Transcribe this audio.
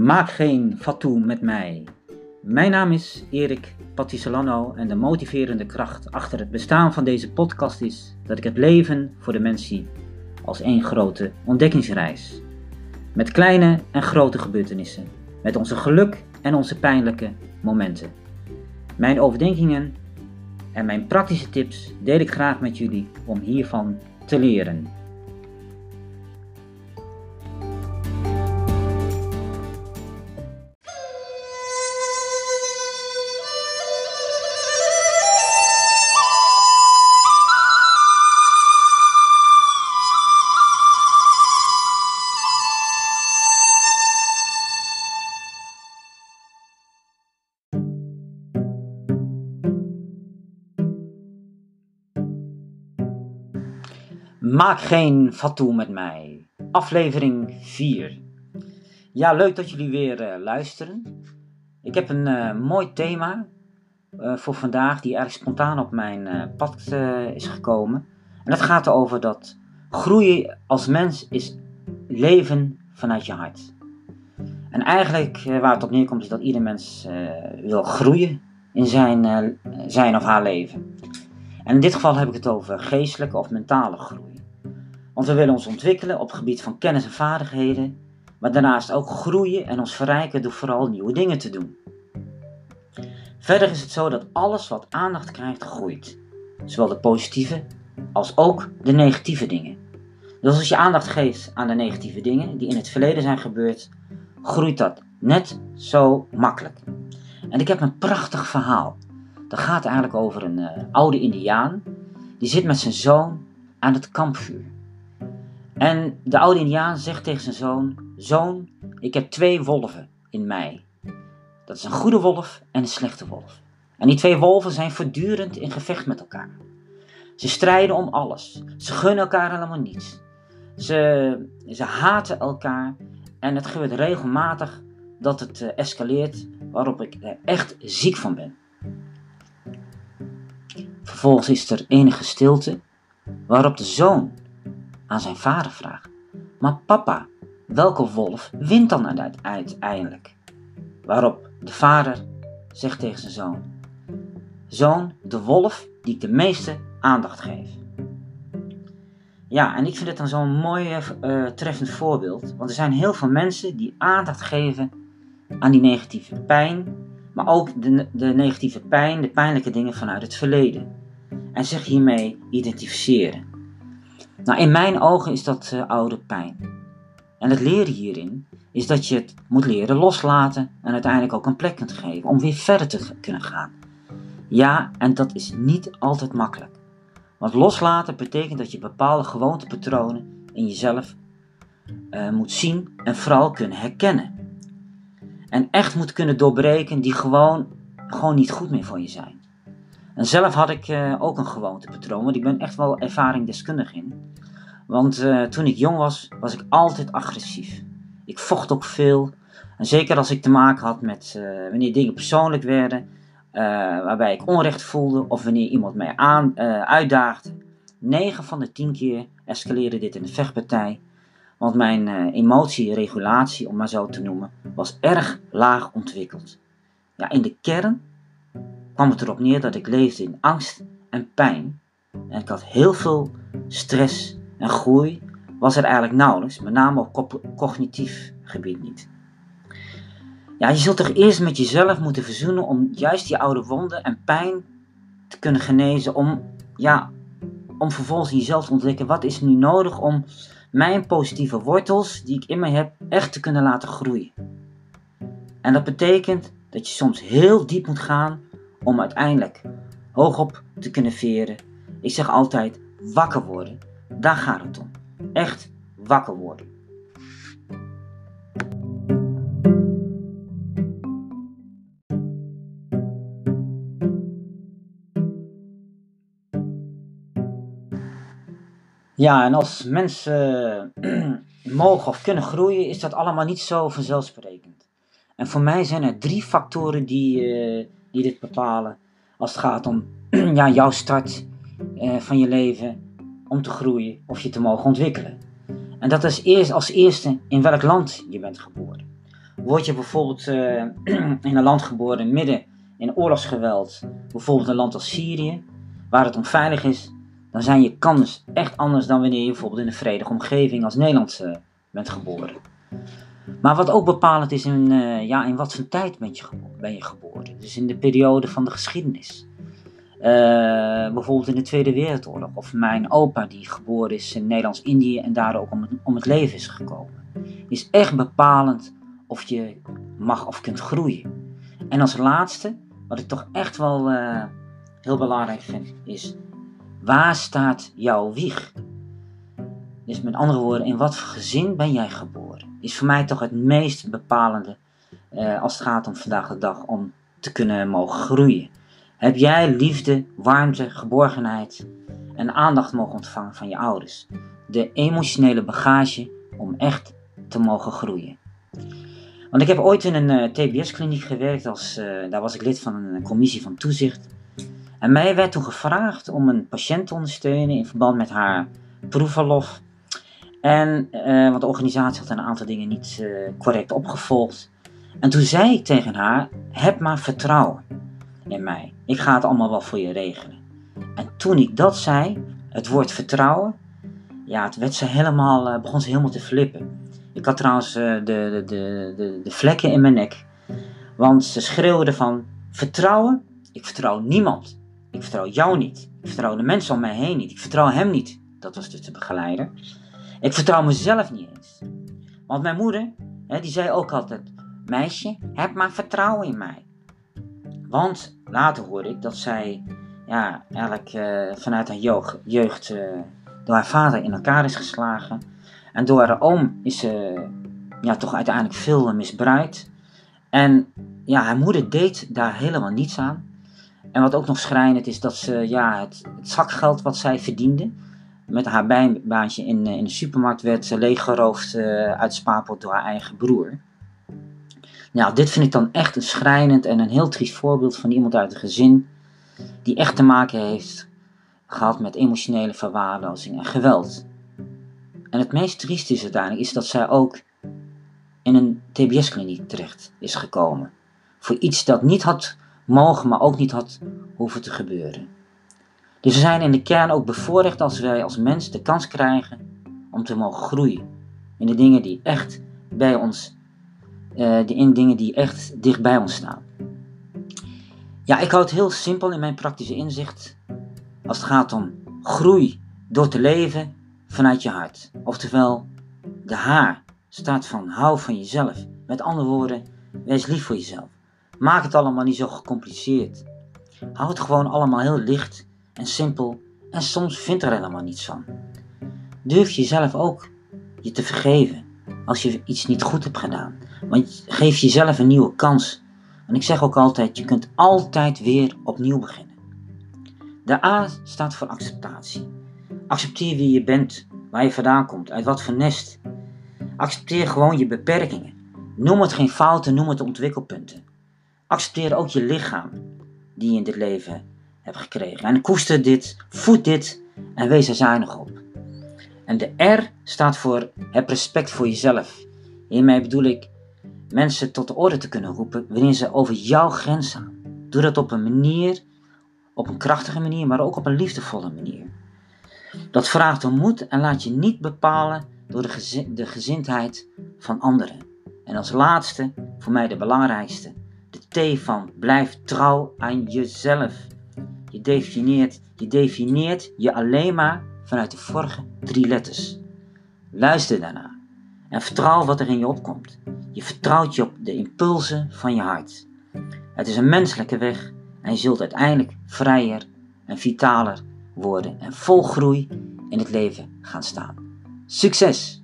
Maak geen fatu met mij. Mijn naam is Erik Patisolano en de motiverende kracht achter het bestaan van deze podcast is dat ik het leven voor de mens zie als één grote ontdekkingsreis. Met kleine en grote gebeurtenissen, met onze geluk en onze pijnlijke momenten. Mijn overdenkingen en mijn praktische tips deel ik graag met jullie om hiervan te leren. Maak geen fatu met mij. Aflevering 4. Ja, leuk dat jullie weer uh, luisteren. Ik heb een uh, mooi thema uh, voor vandaag, die erg spontaan op mijn pad is gekomen. En dat gaat erover dat groeien als mens is leven vanuit je hart. En eigenlijk waar het op neerkomt is dat ieder mens wil groeien in zijn, zijn of haar leven. En in dit geval heb ik het over geestelijke of mentale groei. Want we willen ons ontwikkelen op het gebied van kennis en vaardigheden, maar daarnaast ook groeien en ons verrijken door vooral nieuwe dingen te doen. Verder is het zo dat alles wat aandacht krijgt groeit, zowel de positieve als ook de negatieve dingen. Dus als je aandacht geeft aan de negatieve dingen die in het verleden zijn gebeurd, groeit dat net zo makkelijk. En ik heb een prachtig verhaal. Dat gaat eigenlijk over een uh, oude Indiaan. Die zit met zijn zoon aan het kampvuur. En de oude Indiaan zegt tegen zijn zoon: Zoon, ik heb twee wolven in mij. Dat is een goede wolf en een slechte wolf. En die twee wolven zijn voortdurend in gevecht met elkaar. Ze strijden om alles. Ze gunnen elkaar helemaal niets. Ze, ze haten elkaar. En het gebeurt regelmatig dat het uh, escaleert, waarop ik er echt ziek van ben. Vervolgens is er enige stilte, waarop de zoon aan zijn vader vraagt: Maar papa, welke wolf wint dan uiteindelijk? Waarop de vader zegt tegen zijn zoon: Zoon, de wolf die ik de meeste aandacht geef. Ja, en ik vind het dan zo'n mooi uh, treffend voorbeeld. Want er zijn heel veel mensen die aandacht geven aan die negatieve pijn. Maar ook de, de negatieve pijn, de pijnlijke dingen vanuit het verleden. En zich hiermee identificeren. Nou, in mijn ogen is dat uh, oude pijn. En het leren hierin is dat je het moet leren loslaten en uiteindelijk ook een plek kunt geven om weer verder te kunnen gaan. Ja, en dat is niet altijd makkelijk. Want loslaten betekent dat je bepaalde gewoontepatronen in jezelf uh, moet zien en vooral kunnen herkennen. En echt moet kunnen doorbreken die gewoon, gewoon niet goed meer voor je zijn. En zelf had ik uh, ook een gewoontepatroon, want ik ben echt wel ervaringdeskundig in. Want uh, toen ik jong was, was ik altijd agressief. Ik vocht ook veel. En zeker als ik te maken had met uh, wanneer dingen persoonlijk werden, waarbij ik onrecht voelde of wanneer iemand mij aan, uitdaagde. 9 van de 10 keer escaleerde dit in de vechtpartij. Want mijn emotieregulatie, om maar zo te noemen, was erg laag ontwikkeld. Ja, in de kern kwam het erop neer dat ik leefde in angst en pijn. En ik had heel veel stress en groei was er eigenlijk nauwelijks, met name op cognitief gebied niet. Ja, je zult toch eerst met jezelf moeten verzoenen om juist die oude wonden en pijn te kunnen genezen, om, ja, om vervolgens jezelf te ontdekken wat is nu nodig om mijn positieve wortels die ik in mij heb echt te kunnen laten groeien. En dat betekent dat je soms heel diep moet gaan om uiteindelijk hoogop te kunnen veren. Ik zeg altijd wakker worden. Daar gaat het om. Echt wakker worden. Ja, en als mensen mogen of kunnen groeien, is dat allemaal niet zo vanzelfsprekend. En voor mij zijn er drie factoren die, uh, die dit bepalen. Als het gaat om ja, jouw start uh, van je leven, om te groeien of je te mogen ontwikkelen. En dat is eerst als eerste in welk land je bent geboren. word je bijvoorbeeld eh, in een land geboren midden in oorlogsgeweld, bijvoorbeeld een land als Syrië, waar het onveilig is, dan zijn je kansen echt anders dan wanneer je bijvoorbeeld in een vredige omgeving als Nederland uh, bent geboren. Maar wat ook bepalend is in, uh, ja, in wat voor tijd ben je, ben je geboren. Dus in de periode van de geschiedenis. Uh, bijvoorbeeld in de Tweede Wereldoorlog. Of mijn opa die geboren is in Nederlands-Indië en daar ook om het, om het leven is gekomen. Is echt bepalend of je mag of kunt groeien. En als laatste, wat ik toch echt wel uh, heel belangrijk vind, is waar staat jouw wieg? Dus met andere woorden, in wat voor gezin ben jij geboren? Is voor mij toch het meest bepalende uh, als het gaat om vandaag de dag om te kunnen mogen groeien. Heb jij liefde, warmte, geborgenheid en aandacht mogen ontvangen van je ouders? De emotionele bagage om echt te mogen groeien. Want ik heb ooit in een uh, TBS-kliniek gewerkt, als, uh, daar was ik lid van een commissie van toezicht. En mij werd toen gevraagd om een patiënt te ondersteunen in verband met haar proefverlof. En, uh, want de organisatie had een aantal dingen niet correct opgevolgd. En toen zei ik tegen haar: heb maar vertrouwen in mij. Ik ga het allemaal wel voor je regelen. En toen ik dat zei, het woord vertrouwen, ja, het werd ze helemaal, begon ze helemaal te flippen. Ik had trouwens de, de, de, de, vlekken in mijn nek. Want ze schreeuwden van vertrouwen. Ik vertrouw niemand. Ik vertrouw jou niet. Ik vertrouw de mensen om mij heen niet. Ik vertrouw hem niet. Dat was dus de begeleider. Ik vertrouw mezelf niet eens. Want mijn moeder, hè, die zei ook altijd: Meisje, heb maar vertrouwen in mij. Want later hoorde ik dat zij ja, eigenlijk uh, vanuit haar jeugd, jeugd uh, door haar vader in elkaar is geslagen. En door haar oom is ze ja, toch uiteindelijk veel misbruikt. En ja, haar moeder deed daar helemaal niets aan. En wat ook nog schrijnend is dat ze ja, het, het zakgeld wat zij verdiende, met haar bijbaantje in, in de supermarkt, werd leeggeroofd uh, uit spaarpot door haar eigen broer. Nou, dit vind ik dan echt een schrijnend en een heel triest voorbeeld van iemand uit een gezin die echt te maken heeft gehad met emotionele verwaarlozing en geweld. En het meest triest is uiteindelijk is dat zij ook in een TBS-kliniek terecht is gekomen. Voor iets dat niet had mogen, maar ook niet had hoeven te gebeuren. Dus we zijn in de kern ook bevoorrecht als wij als mens de kans krijgen om te mogen groeien. In de dingen die echt bij ons, uh, in dingen die echt dicht bij ons staan. Ja, ik houd het heel simpel in mijn praktische inzicht. Als het gaat om groei door te leven vanuit je hart. Oftewel, de haar staat van hou van jezelf. Met andere woorden, wees lief voor jezelf. Maak het allemaal niet zo gecompliceerd. Hou het gewoon allemaal heel licht en simpel en soms vindt er helemaal niets van. Durf jezelf ook je te vergeven als je iets niet goed hebt gedaan. Want geef jezelf een nieuwe kans. En ik zeg ook altijd, je kunt altijd weer opnieuw beginnen. De A staat voor acceptatie. Accepteer wie je bent, waar je vandaan komt, uit wat voor nest. Accepteer gewoon je beperkingen. Noem het geen fouten, noem het ontwikkelpunten. Accepteer ook je lichaam die je in dit leven hebt gekregen. En koester dit, voed dit en wees er zuinig op. En de R staat voor heb respect voor jezelf. Hiermee bedoel ik mensen tot de orde te kunnen roepen wanneer ze over jouw grens gaan. Doe dat op een manier, op een krachtige manier, maar ook op een liefdevolle manier. Dat vraagt om moed en laat je niet bepalen door de gezindheid van anderen. En als laatste, voor mij de belangrijkste, de T van blijf trouw aan jezelf. Je definieert, je definieert je alleen maar vanuit de vorige drie letters. Luister daarna en vertrouw wat er in je opkomt. Je vertrouwt je op de impulsen van je hart. Het is een menselijke weg en je zult uiteindelijk vrijer en vitaler worden en vol groei in het leven gaan staan. Succes!